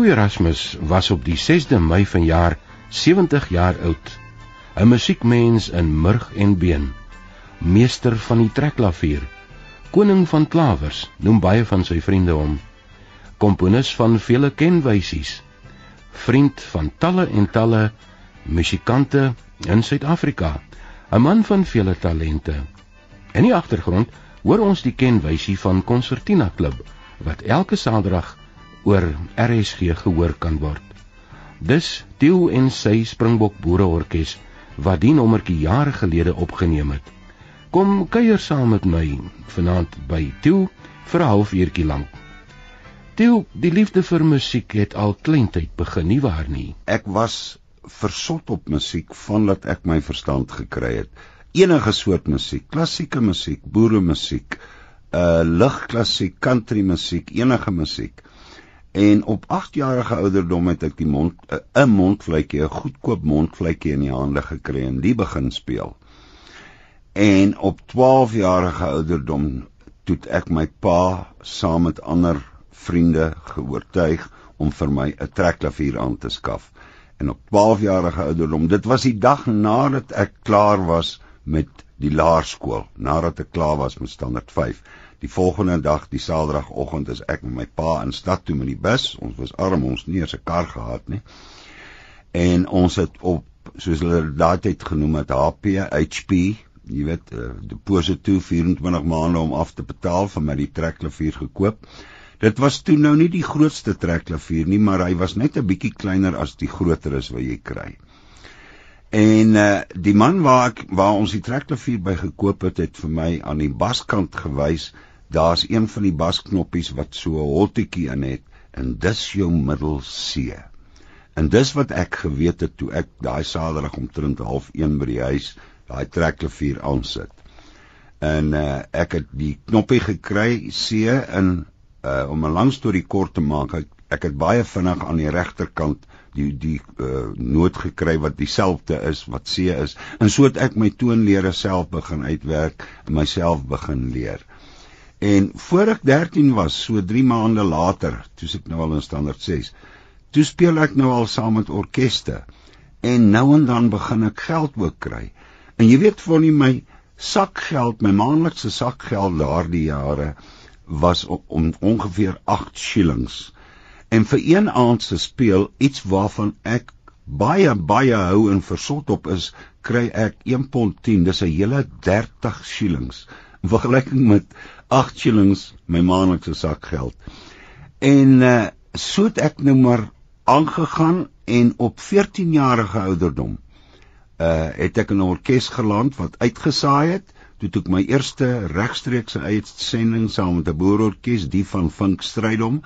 Theo Erasmus was op die 6de Mei vanjaar 70 jaar oud. 'n Musiekmens in murg en been. Meester van die trekklavier. Koning van klawers, noem baie van sy vriende hom. Komponis van vele kenwysies. Vriend van talle en talle musikante in Suid-Afrika. 'n Man van vele talente. In die agtergrond hoor ons die kenwysie van Concertina Klub wat elke Saterdag oor RSG gehoor kan word. Dis Tieu en sy Springbok Boereorkes wat die nommertjie jare gelede opgeneem het. Kom kuier saam met my vanaand by Tieu vir 'n halfuurtjie lank. Tieu, die liefde vir musiek het al kleintyd begin nie waar nie. Ek was versot op musiek vandat ek my verstand gekry het. Enige soort musiek, klassieke musiek, boeremusiek, uh ligklassiek, country musiek, enige musiek. En op 8 jarige ouderdom het ek die mond eh, 'n mondvletjie, 'n goedkoop mondvletjie in die hande gekry en die begin speel. En op 12 jarige ouderdom toe ek my pa saam met ander vriende geoortuig om vir my 'n trekklavier aan te skaf. En op 12 jarige ouderdom, dit was die dag nadat ek klaar was met die laerskool, nadat ek klaar was met standaard 5 Die volgende dag, die Saterdagoggend, is ek met my pa in stad toe met die bus. Ons was arm, ons nie eens 'n kar gehad nie. En ons het op soos hulle daai tyd genoem het HP, HP, jy weet, uh, deposit toe 24 maande om af te betaal vir my die trekklavier gekoop. Dit was toe nou nie die grootste trekklavier nie, maar hy was net 'n bietjie kleiner as die groter is wat jy kry. En uh die man waar ek waar ons die trekklavier by gekoop het, het vir my aan die baskant gewys daar's een van die basknoppies wat so 'n holtetjie in het en dis jou middel C. En dis wat ek geweet het toe ek daai Saterdag omtrent 0.30 by die huis daai trekklavier aansit. En uh ek het die knoppie gekry C in uh om 'n lang storie kort te maak, ek, ek het baie vinnig aan die regterkant die die uh noot gekry wat dieselfde is wat C is. En so het ek my toonlere self begin uitwerk en myself begin leer. En voor ek 13 was, so 3 maande later, toe ek nou al in standaard 6, toe speel ek nou al saam met orkeste. En nou en dan begin ek geld ook kry. En jy weet vir nie my sakgeld, my maandelikse sakgeld daardie jare was om, om ongeveer 8 shillings. En vir een aand se speel iets waarvan ek baie baie hou en versot op is, kry ek 1 pond 10, dis 'n hele 30 shillings. In vergelyking met 8 shillings my maandelikse sakgeld. En uh so het ek nou maar aangegaan en op 14 jarige ouderdom uh het ek in 'n orkes geland wat uitgesaai het. Toe ek my eerste regstreekse uitsending saam met 'n boerorkes, die van Vink Strydom,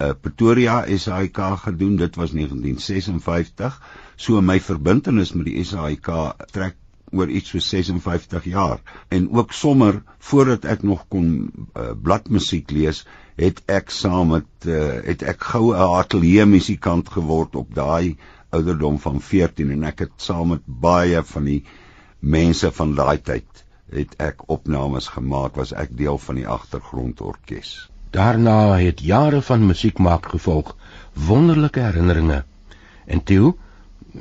uh Pretoria SAIK gedoen. Dit was 1956. So my verbintenis met die SAIK trek oor iets so 56 jaar. En ook sommer voordat ek nog kon uh, bladmusiek lees het ek saam met uh, het ek gou 'n ateljee musikant geword op daai ouderdom van 14 en ek het saam met baie van die mense van daai tyd het ek opnames gemaak was ek deel van die agtergrondorkes. Daarna het jare van musiek maak gevolg wonderlike herinneringe. En toe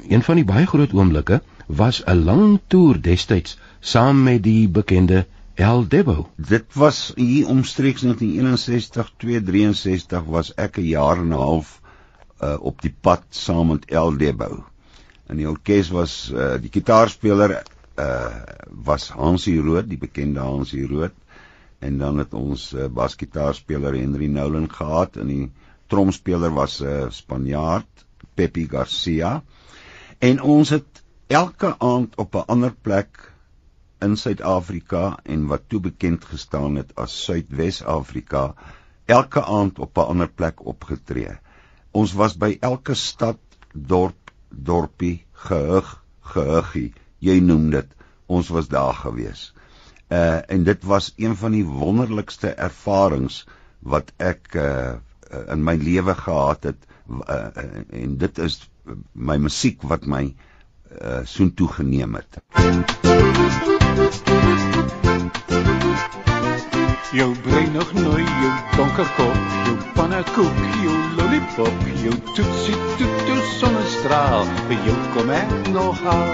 een van die baie groot oomblikke was 'n lang toer destyds saam met die bekende El Debo. Dit was hier omstreeks 1961, 263 was ek 'n jaar en 'n half uh, op die pad saam met El Debo. En die orkes was uh, die kitaarspeler uh, was Hansie Rood, die bekende Hansie Rood. En dan het ons uh, basgitaarspeler Henry Nolan gehad en die tromspeler was 'n uh, Spanjaard, Pepe Garcia. En ons het elke aand op 'n ander plek in Suid-Afrika en wat toe bekend gestaan het as Suidwes-Afrika elke aand op 'n ander plek opgetree. Ons was by elke stad, dorp, dorpie, gehug, gehuggie, jy noem dit, ons was daar gewees. Uh en dit was een van die wonderlikste ervarings wat ek uh in my lewe gehad het uh, en dit is my musiek wat my uh uh, soontoe geneem het. Jou brein nog nooit, jou donker kop, jou pannekoek, jou lollipop, jou toetsie toet, jou sonnestraal, vir jou kom ek nog haal.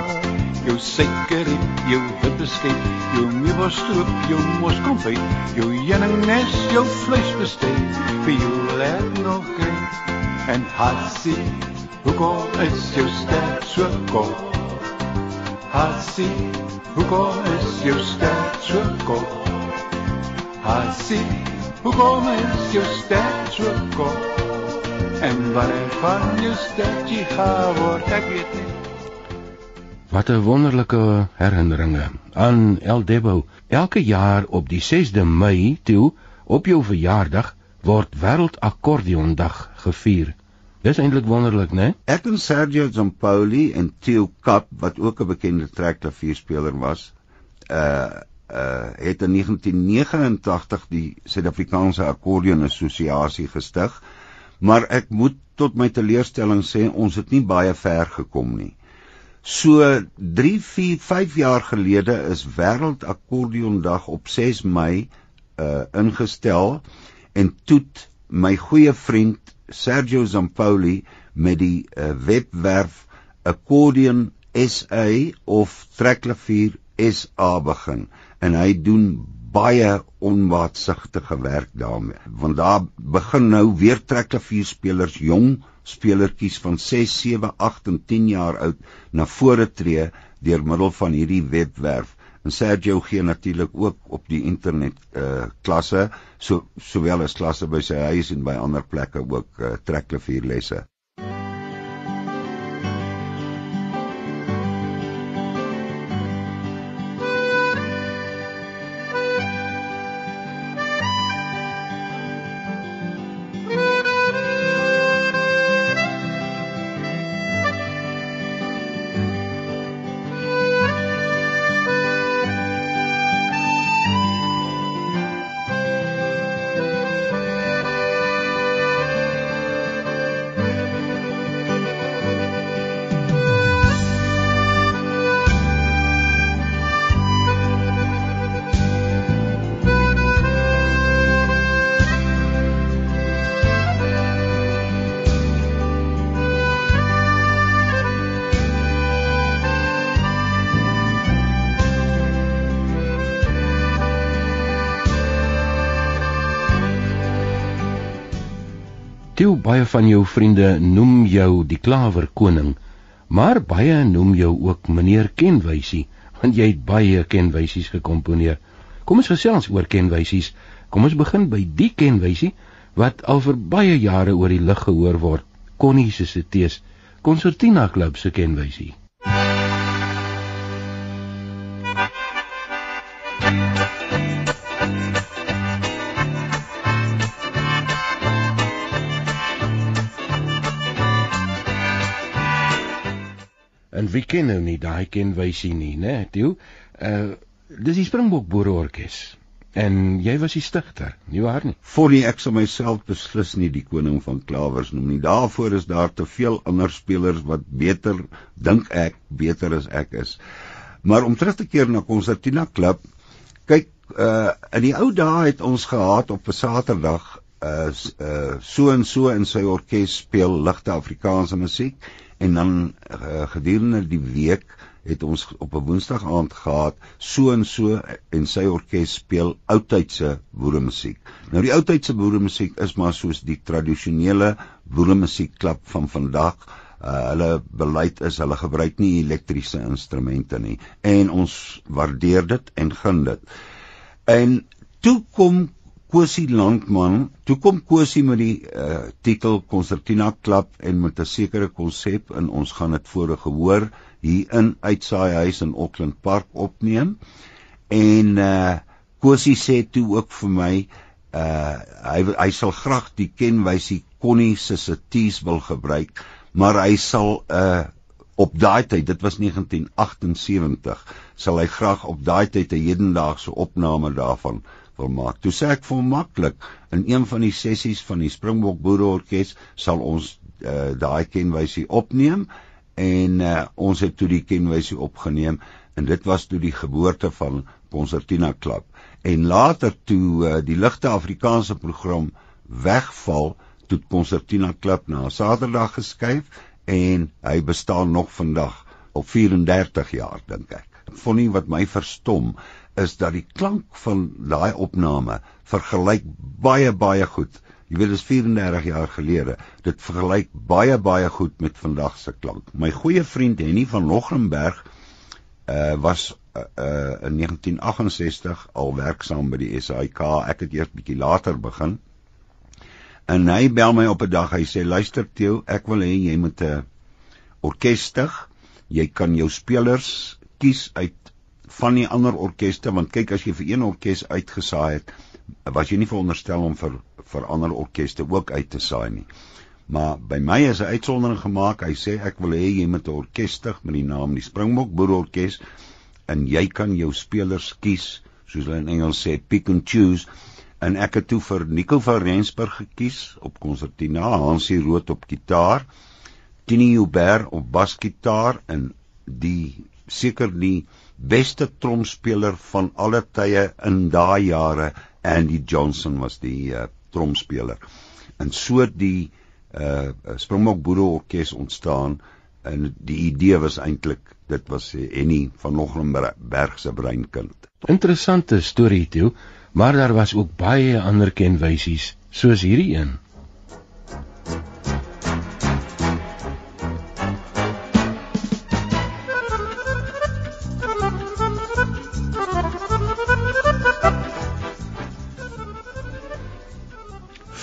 Jou suikerriet, jou witbestek, jou meebostroop, jou moskonfyt, jou jeningnes, jou vleisbestek, vir jou wil ek nog kry. En hassie, hoekom is jou stem so kort? Hassie, hoekom is jou stem so kort? Hassie, hoekom is jou stem so kort? En wanneer van jou stem gaan word, ek weet nie. Wat 'n wonderlike herinneringe aan El Debo. Elke jaar op die 6de Mei toe op jou verjaardag word Wêreldakkordeondag gevier. Dis eintlik wonderlik, né? Ek en Sergio Zampoli en Theo Kap wat ook 'n bekende trekklavierspeler was, uh uh het in 1989 die Suid-Afrikaanse Akkordeon Assosiasie gestig. Maar ek moet tot my teleurstelling sê ons het nie baie ver gekom nie. So 3, 4, 5 jaar gelede is Wêreld Akkordeondag op 6 Mei uh ingestel en toet my goeie vriend Sergio Zampoli met die uh, webwerf Accordion SA of Trekklavier SA begin en hy doen baie onwaatsigtige werk daarmee want daar begin nou weer trekklavierspelers jong spelertjies van 6, 7, 8 en 10 jaar oud na vore tree deur middel van hierdie webwerf. En Sergio gee natuurlik ook op die internet uh klasse, so sowel as klasse by sy huis en by ander plekke ook uh, trekklavierlesse. Toe baie van jou vriende noem jou die klawerkoning, maar baie noem jou ook meneer Kenwysie, want jy het baie kenwysies gekomponeer. Kom ons gesels oor kenwysies. Kom ons begin by die kenwysie wat al vir baie jare oor die lig gehoor word. Connie se tees, Concertina Club se kenwysie. En wie ken nou nie daai kenwysie nie, né? Toe, uh dis die Springbok Boereorkes. En jy was die stigter, nie waar nie? Voornie ek sal myself beslis nie die koning van klawers noem nie. Daarvoor is daar te veel ander spelers wat beter dink ek beter as ek is. Maar om terug te keer na Concertina Club, kyk uh in die ou dae het ons gehad op 'n Saterdag uh uh so en so in sy orkes speel ligte Afrikaanse musiek en dan uh, gedurende die week het ons op 'n woensdag aand gehad so en so en sy orkes speel oudtydse boeremusiek. Nou die oudtydse boeremusiek is maar soos die tradisionele boeremusiekklub van vandag. Uh, hulle beleid is hulle gebruik nie elektriese instrumente nie en ons waardeer dit en gun dit. En toe kom Kosie Landman, toe kom Kosie met die uh, titel Concertina Club en met 'n sekere konsep en ons gaan dit voor gehoor hier in uitsaai huis in Auckland Park opneem. En uh Kosie sê toe ook vir my uh hy hy sal graag die kenwysie Connie se Cities wil gebruik, maar hy sal uh op daai tyd, dit was 1978, sal hy graag op daai tyd 'n hedendaagse opname daarvan wil maak. Toe sê ek vir maklik, in een van die sessies van die Springbok Boereorkes sal ons uh, daai kenwysie opneem en uh, ons het toe die kenwysie opgeneem en dit was toe die geboorte van Concertina Club en later toe uh, die ligte Afrikaanse program wegval toe Concertina Club na Saterdag geskuif en hy bestaan nog vandag op 34 jaar dink ek. Vonnie wat my verstom is dat die klank van daai opname vergelyk baie baie goed. Jy weet dit is 34 jaar gelede. Dit vergelyk baie baie goed met vandag se klank. My goeie vriend Henny van Logrenberg uh was uh, uh in 1968 al werksaam by die SAIK. Ek het eers bietjie later begin. En hy bel my op 'n dag. Hy sê: "Luister Theo, ek wil hê jy moet 'n orkes stig. Jy kan jou spelers kies uit van die ander orkeste want kyk as jy vir een orkes uitgesaai het, was jy nie veronderstel om vir vir ander orkeste ook uit te saai nie. Maar by my is 'n uitsondering gemaak. Hy sê ek wil hê jy moet 'n orkes stig met die naam die Springbok Boerorkes en jy kan jou spelers kies soos hulle in Engels sê pick and choose en ek het toe vir Nico van Rensburg gekies op konsertina, Hansie Rood op gitaar, Tini Huber op basgitaar en die seker die beste tromspeler van alle tye in daai jare, Andy Johnson was die uh, tromspeler. En so die uh Springbok Boere Orkees ontstaan en die idee was eintlik dit was Henny van Nogrenberg se breinkind. Interessante storie toe maar daar was ook baie ander kenwysies soos hierdie een.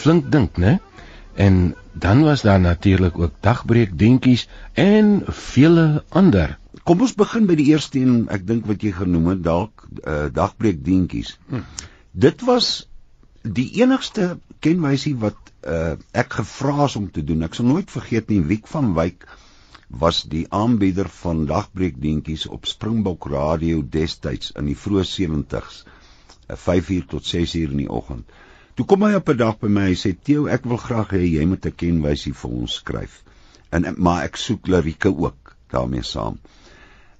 Flink dink, né? En dan was daar natuurlik ook dagbreek dingetjies en vele ander. Kom ons begin by die eerste een, ek dink wat jy genoem het, dalk uh, dagbreek dingetjies. Hm dit was die enigste kenwysie wat uh, ek gevra is om te doen. Ek sal nooit vergeet nie Wiek van Wyk was die aanbieder van dagbreekdientjies op Springbok Radio destyds in die vroeë 70s, 5uur uh, tot 6uur in die oggend. Toe kom hy op 'n dag by my en sê: "Theo, ek wil graag hê jy moet 'n kenwysie vir ons skryf." En maar ek soek lirieke ook daarmee saam.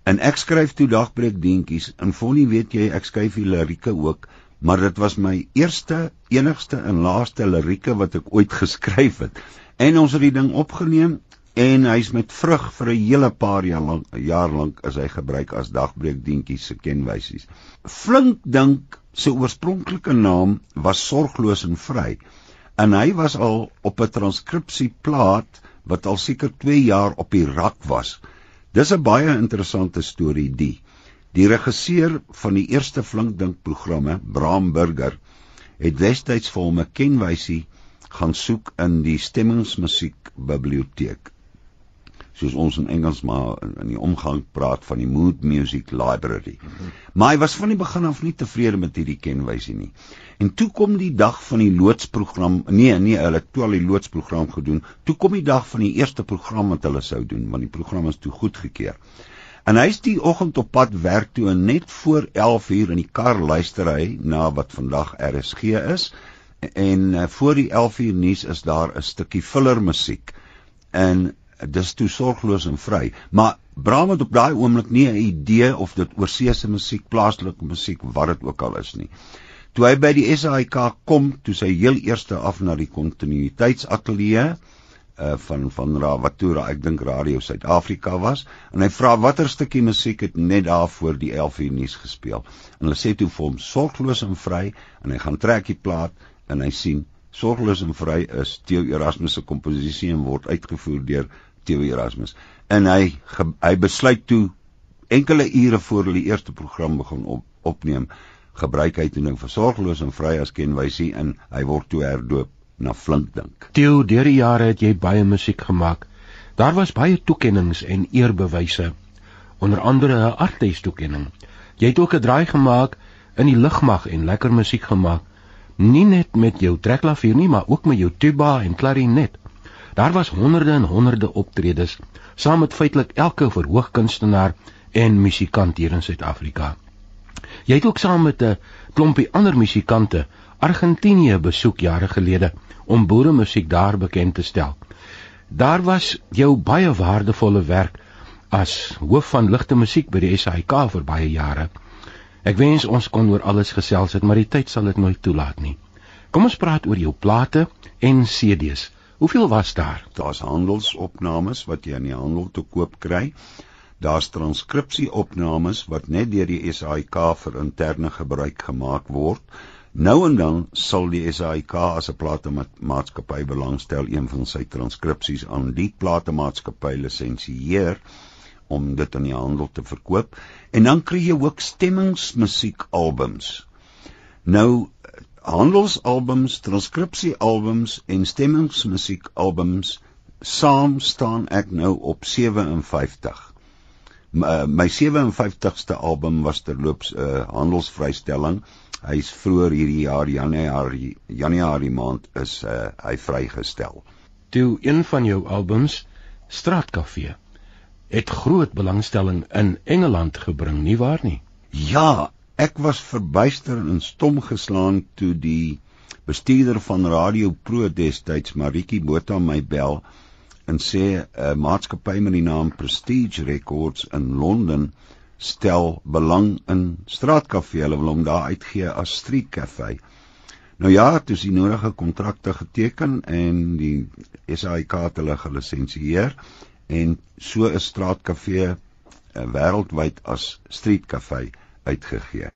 En ek skryf toe dagbreekdientjies en vonie weet jy ek skryf die lirieke ook maar dit was my eerste, enigste en laaste lirieke wat ek ooit geskryf het. En ons het die ding opgeneem en hy's met vrug vir 'n hele paar jaar lank, jaar lank is hy gebruik as dagbreekdientjies se kenwysies. Flink dink sy oorspronklike naam was sorgloos en vry. En hy was al op 'n transkripsieplaat wat al seker 2 jaar op die rak was. Dis 'n baie interessante storie die. Die regisseur van die eerste Flinkdink programme, Bram Burger, het destyds vir hom 'n kenwysie gaan soek in die stemmingsmusiek biblioteek. Soos ons in Engels maar in die omgang praat van die Mood Music Library. Maar hy was van die begin af nie tevrede met hierdie kenwysie nie. En toe kom die dag van die loodsprogram. Nee, nee, hulle het toe al die loodsprogram gedoen. Toe kom die dag van die eerste program wat hulle sou doen, want die program is toe goedgekeur. En hy's die oggend op pad werk toe en net voor 11 uur in die kar luister hy na wat vandag RSG is. En uh, voor die 11 uur nuus is daar 'n stukkie filler musiek. En dis toe sorgloos en vry. Maar Bram het op daai oomblik nie 'n idee of dit oorseese musiek, plaaslike musiek, wat dit ook al is nie. Toe hy by die SAIK kom, toe sy heel eerste af na die kontinuïteitsatelier uh van van Rawatura, ek dink Radio Suid-Afrika was en hy vra watter stukkie musiek het net daar voor die 11 uur nuus gespeel. En hulle sê toe vir hom sorgloos en vry en hy gaan trek die plaat en hy sien sorgloos en vry is Theo Erasmus se komposisie en word uitgevoer deur Theo Erasmus. En hy hy besluit toe enkele ure voor hulle eerste program begin op, opneem gebruik hy toe nou vir sorgloos en vry as kenwysie en hy word toe herdoop na flink dink. Theo, deur die jare het jy baie musiek gemaak. Daar was baie toekenninge en eerbewyse, onder andere 'n artes toekenning. Jy het ook 'n draai gemaak in die lugmag en lekker musiek gemaak. Nie net met jou trekklavier nie, maar ook met jou tuba en klarinet. Daar was honderde en honderde optredes saam met feitelik elke verhoogkunstenaar en musikant hier in Suid-Afrika. Jy het ook saam met 'n klompie ander musikante Argentinië besoek jare gelede om boeremusiek daar bekend te stel. Daar was jou baie waardevolle werk as hoof van ligte musiek by die SAIK vir baie jare. Ek wens ons kon oor alles gesels het, maar die tyd sal dit nooit toelaat nie. Kom ons praat oor jou plate en CD's. Hoeveel was daar? Daar's handelsopnames wat jy in die handel te koop kry. Daar's transkripsieopnames wat net deur die SAIK vir interne gebruik gemaak word. Nou en dan sal die SAIK as 'n platemaatskappy belangstel een van sy transkripsies aan die platemaatskappy lisensieer om dit in die handel te verkoop en dan kry jy ook stemmingsmusiekalbums. Nou handelsalbums, transkripsiealbums en stemmingsmusiekalbums saam staan ek nou op 57. My, eh, my 57ste album was terloops 'n uh, handelsvrystelling. Hy's vroeër hierdie jaar Januarie Januarie maand is uh, hy vrygestel. Toe een van jou albums Straatkafee het groot belangstelling in Engeland gebring, nie waar nie? Ja, Ek was verbuister en stom geslaan toe die bestuurder van Radio Pro destyds Maritjie Botha my bel en sê 'n uh, maatskappy met die naam Prestige Records in Londen stel belang in straatkafee. Hulle wil hom daar uitgee as street cafe. Nou ja, dis die nodige kontrakte geteken en die SAIK het hulle gelisensieer en so is straatkafee uh, wêreldwyd as street cafe uitgegee.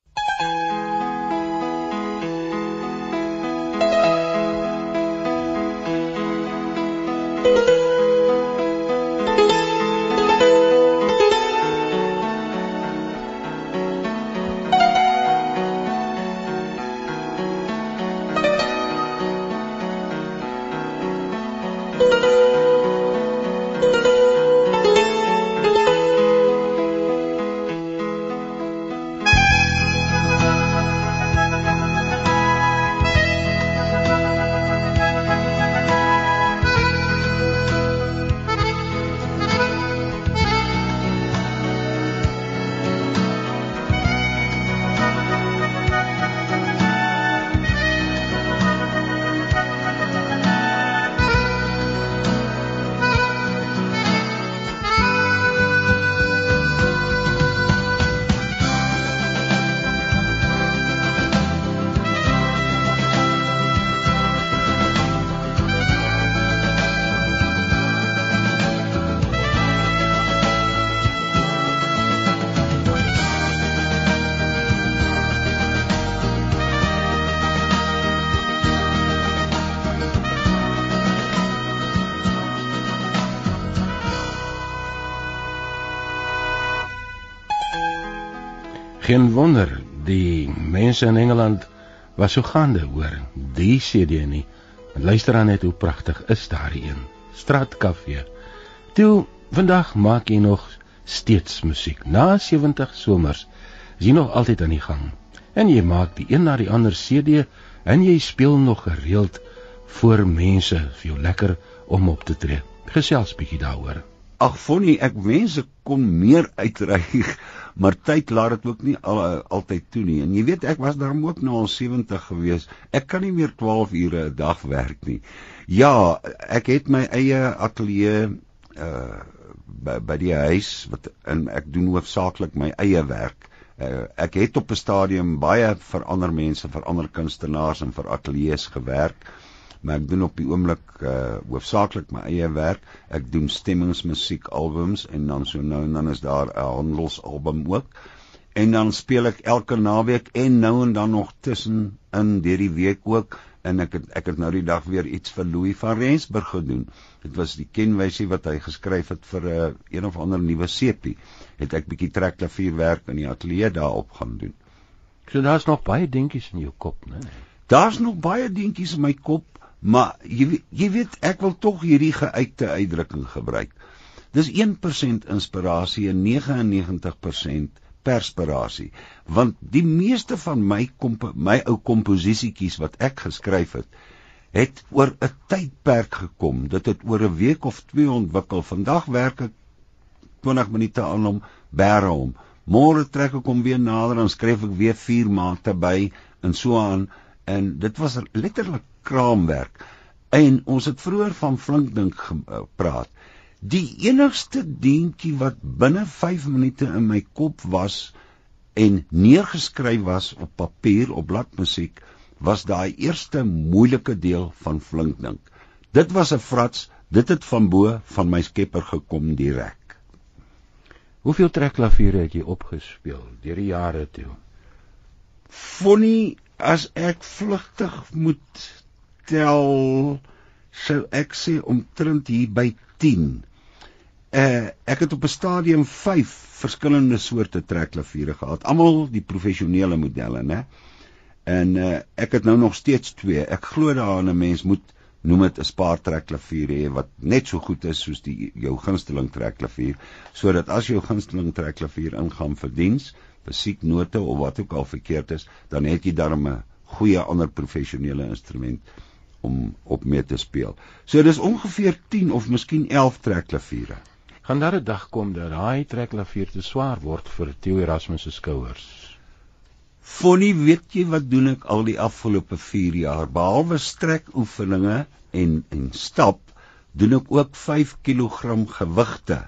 Geen wonder die mense in Engeland was so gaande hoor die CD nie. Luister dan net hoe pragtig is daardie een. Straatkafee. Toe vandag maak jy nog steeds musiek. Na 70 somers is jy nog altyd aan die gang. En jy maak die een na die ander CD en jy speel nog gereeld voor mense vir jou lekker om op te tree. Gesels bietjie daaroor. Ag Fonnie, ek wens ek kon meer uitreik, maar tyd laat dit ook nie al, altyd toe nie. En jy weet ek was daarom ook nou al 70 gewees. Ek kan nie meer 12 ure 'n dag werk nie. Ja, ek het my eie ateljee uh by, by die huis wat en ek doen hoofsaaklik my eie werk. Uh, ek het op 'n stadium baie vir ander mense, vir ander kunstenaars en vir ateljee's gewerk maar ek doen op die oomblik uh hoofsaaklik my eie werk. Ek doen stemmingsmusiek albums en dan so nou en dan is daar 'n handelsalbum ook. En dan speel ek elke naweek en nou en dan nog tussen in deur die week ook en ek het ek het nou die dag weer iets vir Louis van Rensburg gedoen. Dit was die kenwysie wat hy geskryf het vir 'n uh, eh, een of ander nuwe sepie. Het ek bietjie trekklavierwerk in die ateljee daarop gaan doen. So daar's nog baie dingetjies in jou kop, né? Daar's nog baie dingetjies in my kop Maar jy jy weet ek wil tog hierdie geuite uitdrukking gebruik. Dis 1% inspirasie en 99% perspirasie. Want die meeste van my my ou komposisietjies wat ek geskryf het, het oor 'n tydperk gekom. Dit het oor 'n week of twee ontwikkel. Vandag werk ek 20 minute aan hom, bære hom. Môre trek ek hom weer nader en skryf ek weer 4 maande by en so aan en dit was letterlik kraamwerk. En ons het vroeër van flink dink gepraat. Die enigste deentjie wat binne 5 minute in my kop was en neergeskryf was op papier op bladmusiek was daai eerste moeilike deel van Flinkdink. Dit was 'n frats, dit het van bo van my skepper gekom direk. Hoeveel trekklaviere het jy opgespeel deur die jare toe? Fonnie, as ek vlugtig moet tel, sou ek sê omtrent hier by 10. Uh eh, ek het op 'n stadium 5 verskillende soorte trekklaviere gehad, almal die professionele modelle, né? En uh ek het nou nog steeds 2. Ek glo daaraan 'n mens moet noem dit 'n spaar trekklavier hê wat net so goed is soos die jou gunsteling trekklavier, sodat as jou gunsteling trekklavier ingaan vir diens, musieknote of wat ook al verkeerd is, dan het jy 'n goeie ander professionele instrument om op mee te speel. So dis ongeveer 10 of miskien 11 trekklaviere. Gaan daar 'n dag kom dat daai trekklavier te swaar word vir Theo Erasmus se skouers? Fonnie, weet jy wat doen ek al die afgelope 4 jaar behalwe strekoefeninge en en stap, doen ek ook 5 kg gewigte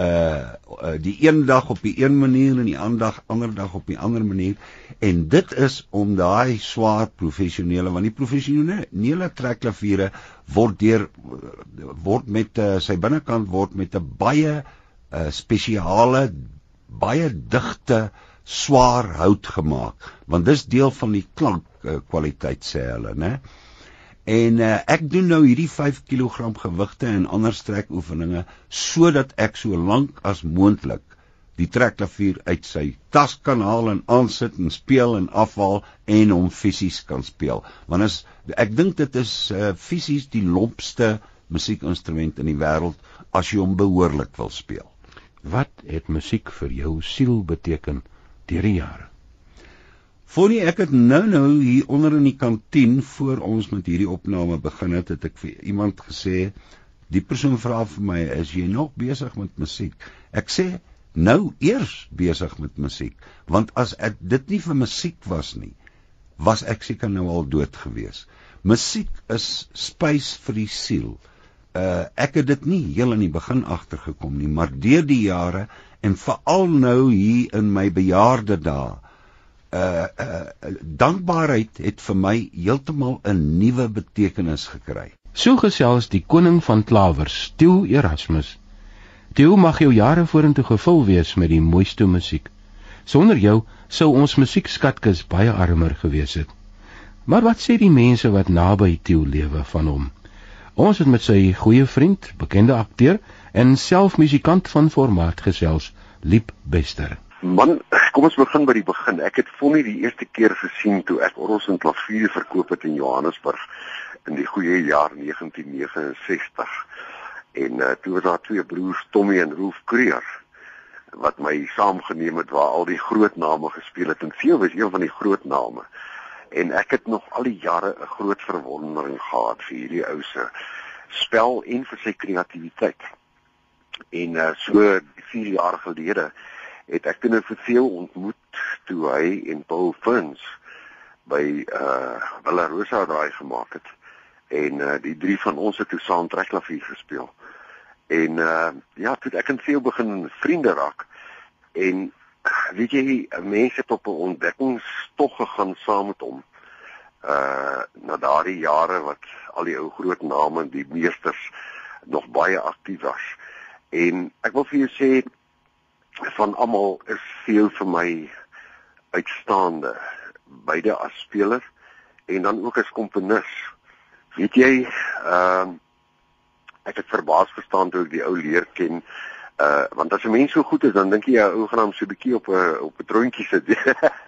uh, uh die een dag op die een manier en die ander dag ander dag op die ander manier. En dit is om daai swaar professionele want die professionele trekklaviere word deur word met uh, sy binnekant word met 'n baie uh, spesiale baie digte swaar hout gemaak. Want dis deel van die klank uh, kwaliteit sê hulle né En uh, ek doen nou hierdie 5 kg gewigte en ander strekoefeninge sodat ek so lank as moontlik die trekklavier uit sy tas kan haal en aansit en speel en afhaal en hom fisies kan speel. Want as ek dink dit is uh, fisies die lompste musiekinstrument in die wêreld as jy hom behoorlik wil speel. Wat het musiek vir jou siel beteken deur die jare? Voordat ek het nou nou hier onder in die kantien voor ons met hierdie opname begin het, het ek vir iemand gesê, die persoon vra vir my, "Is jy nog besig met musiek?" Ek sê, "Nou eers besig met musiek, want as ek dit nie vir musiek was nie, was ek seker nou al dood gewees. Musiek is spys vir die siel. Uh ek het dit nie heel in die begin agtergekom nie, maar deur die jare en veral nou hier in my bejaarde dae uh uh dankbaarheid het vir my heeltemal 'n nuwe betekenis gekry. So gesels die koning van klawers, Theo Erasmus. Theo mag jou jare vorentoe gevul wees met die mooiste musiek. Sonder jou sou ons musiekskatkis baie armer gewees het. Maar wat sê die mense wat naby Theo lewe van hom? Ons het met sy goeie vriend, bekende akteur en self musikant van formaat gesels, Liep Bester. Man, kom ons begin by die begin. Ek het my die eerste keer gesien toe ek orgels en klavier verkoop het in Johannesburg in die goeie jaar 1969. En uh, toe was daar twee broers, Tommy en Rolf Kreer, wat my saamgeneem het waar al die groot name gespeel het en veel was een van die groot name. En ek het nog al die jare 'n groot verwondering gehad vir hierdie ou se spel en vir sy kreatiwiteit. En uh, so 4 jaar gelede het ek toe nou vir veel ontmoet toe hy en Paul Fins by uh Villa Rosa daai gemaak het en uh die drie van ons het toe saam trekklavier gespeel. En uh ja, toe ek en veel begin vriende raak en weet jy mense het op 'n ontdekkingstog gegaan saam met hom. Uh na daardie jare wat al die ou groot name, die meesters nog baie aktief was. En ek wil vir jou sê van almal is veel vir my uitstaande beide as speler en dan ook as komponis. Weet jy, ehm uh, ek het verbaas verstaan toe ek die ou leer ken. Uh want as 'n mens so goed is, dan dink jy jy ou gaan hom so 'n bietjie op 'n op 'n troontjie sit.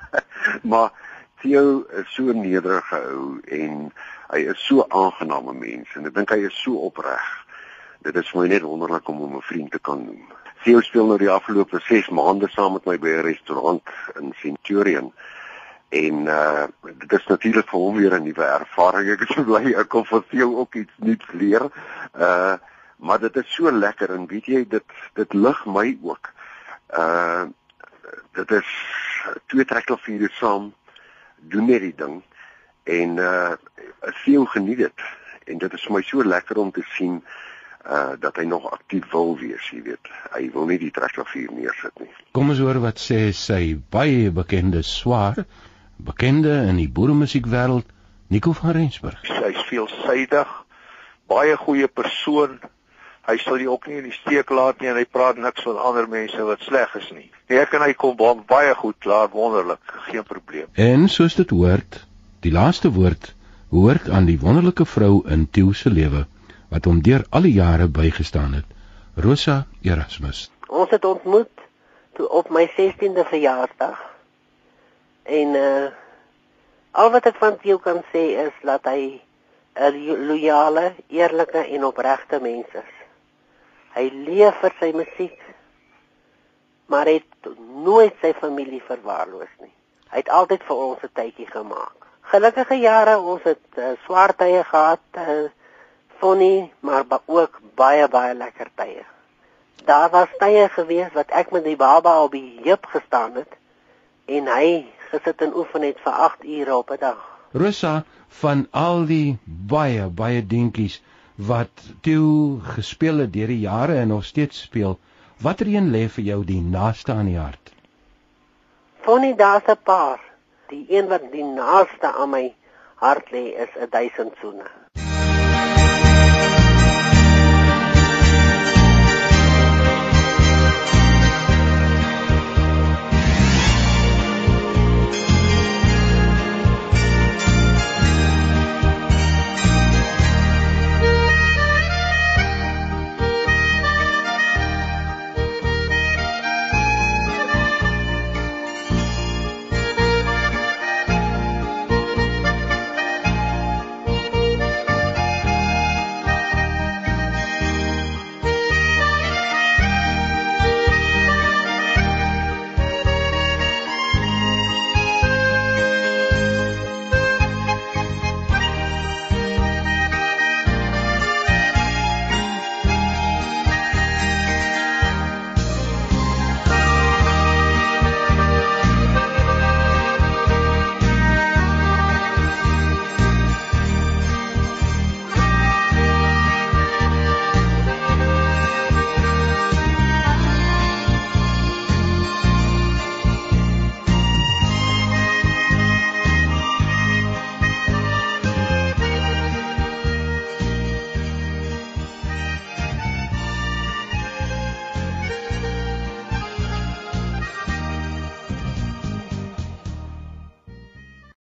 maar Theo is so 'n nederige ou en hy is so aangename mens en ek dink hy is so opreg. Dit is vir my net wonderlik om hom 'n vriend te kan noem. Theo speel nou die afgelope 6 maande saam met my by 'n restaurant in Centurion. En uh dit is natuurlik vir hom weer 'n nuwe ervaring. Ek is so bly ek kon vir Theo ook iets nuuts leer. Uh maar dit is so lekker en weet jy dit dit lig my ook. Uh dit is twee trekklaviere saam doen net die ding en uh Theo geniet dit en dit is vir my so lekker om te sien uh dat hy nog aktief wil wees, jy weet. Hy wil nie die trekklavier neersit nie. Kom ons hoor wat sê sy baie bekende swaar, bekende in die boeremusiekwêreld, Nico van Rensburg. Hy's veelsidig, baie goeie persoon. Hy sal jou ook nie in die steek laat nie en hy praat niks van ander mense wat sleg is nie. Nee, ek en hy kom baie goed klaar, wonderlik, geen probleem. En soos dit hoort, die laaste woord hoort aan die wonderlike vrou in Tieu se lewe wat hom deur al die jare bygestaan het. Rosa Erasmus. Ons het ontmoet toe op my 16de verjaarsdag. En uh al wat ek van jou kan sê is dat hy 'n loyale, eerlike en opregte mens is. Hy leef vir sy musiek, maar het nooit sy familie verwaarloos nie. Hy het altyd vir ons 'n tydjie gemaak. Gelukkige jare, ons het uh, swaar tye gehad, uh, funny, maar ook baie baie lekker tye. Daar was tye gewees wat ek met die baba op die heup gestaan het en hy gesit en oefen het vir 8 ure op 'n dag. Rosa van al die baie baie dingetjies wat toe gespeel het deur die jare en nog steeds speel, watter een lê vir jou die naaste aan die hart? Funny daar's 'n paar. Die een wat die naaste aan my hart lê is 'n duisend soene.